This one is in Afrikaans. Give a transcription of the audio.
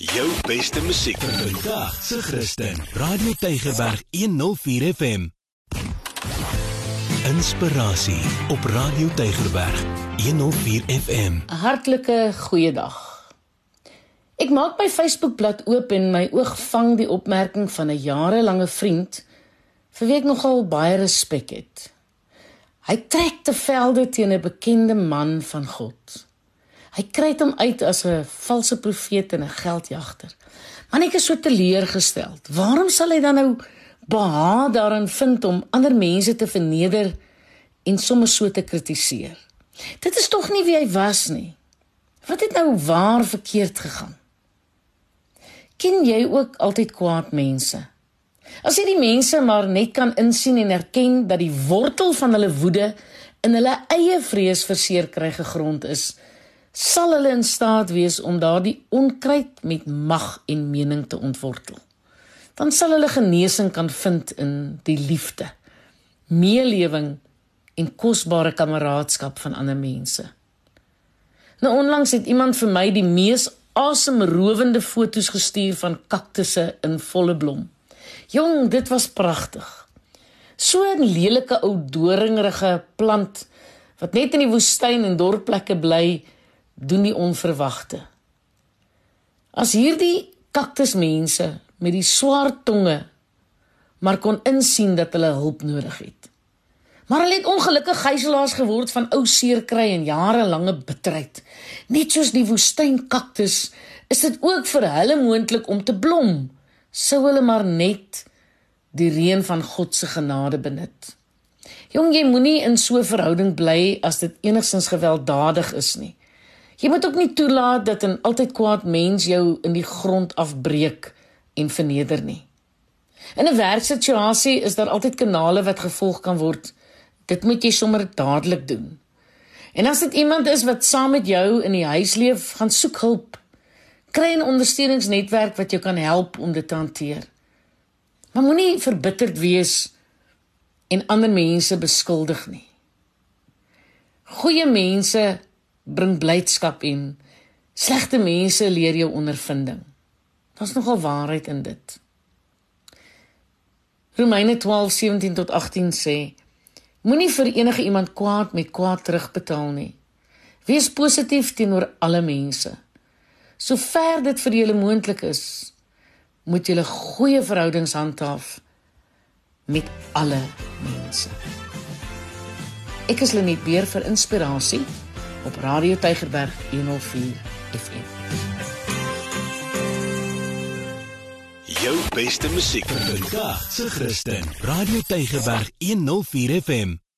Jou beste musiek vandag se Christen. Radio Tygerberg 104 FM. Inspirasie op Radio Tygerberg 104 FM. 'n Hartlike goeiedag. Ek maak my Facebookblad oop en my oog vang die opmerking van 'n jarelange vriend vir wie ek nogal baie respek het. Hy trek te velde teen 'n bekende man van God. Hy kry hom uit as 'n valse profeet en 'n geldjagter. Maar ek is so teleurgestel. Waarom sal hy dan nou beha daarin vind om ander mense te verneder en sommer so te kritiseer? Dit is tog nie wie hy was nie. Wat het nou waar verkeerd gegaan? Ken jy ook altyd kwaad mense? As jy die mense maar net kan insien en erken dat die wortel van hulle woede in hulle eie vrees verseer kry gegrond is, sal hulle in staat wees om daardie onkruid met mag en mening te ontwortel. Dan sal hulle genesing kan vind in die liefde, meelewing en kosbare kameraadskap van ander mense. Nou onlangs het iemand vir my die mees asemrowende foto's gestuur van kaktusse in volle blom. Jong, dit was pragtig. So 'n lelike ou doringerige plant wat net in die woestyn en dorpplekke bly, doen die onverwagte. As hierdie kaktusmense met die swart tonge maar kon insien dat hulle hulp nodig het. Maar hulle het ongelukkig gijslaers geword van ou seerkry en jarelange bitterheid. Net soos die woestynkaktus is dit ook vir hulle moontlik om te blom, sou hulle maar net die reën van God se genade benut. Jong, jy moenie in so 'n verhouding bly as dit enigstens gewelddadig is nie. Jy moet ook nie toelaat dat 'n altyd kwaad mens jou in die grond afbreek en verneder nie. In 'n werksituasie is daar altyd kanale wat gevolg kan word. Dit moet jy sommer dadelik doen. En as dit iemand is wat saam met jou in die huis leef, gaan soek hulp. Kry 'n ondersteuningsnetwerk wat jou kan help om dit te hanteer. Maar moenie verbitterd wees en ander mense beskuldig nie. Goeie mense bring blydskap en slegte mense leer jou ondervinding. Daar's nogal waarheid in dit. Romeine 12:17 tot 18 sê: Moenie vir enige iemand kwaad met kwaad terugbetaal nie. Wees positief teenoor alle mense. Sover dit vir julle moontlik is, moet julle goeie verhoudings handhaaf met alle mense. Ek is Lenet Beer vir inspirasie op Radio Tygerberg 104 FM. Jou beste musiek vandag se Christen. Radio Tygerberg 104 FM.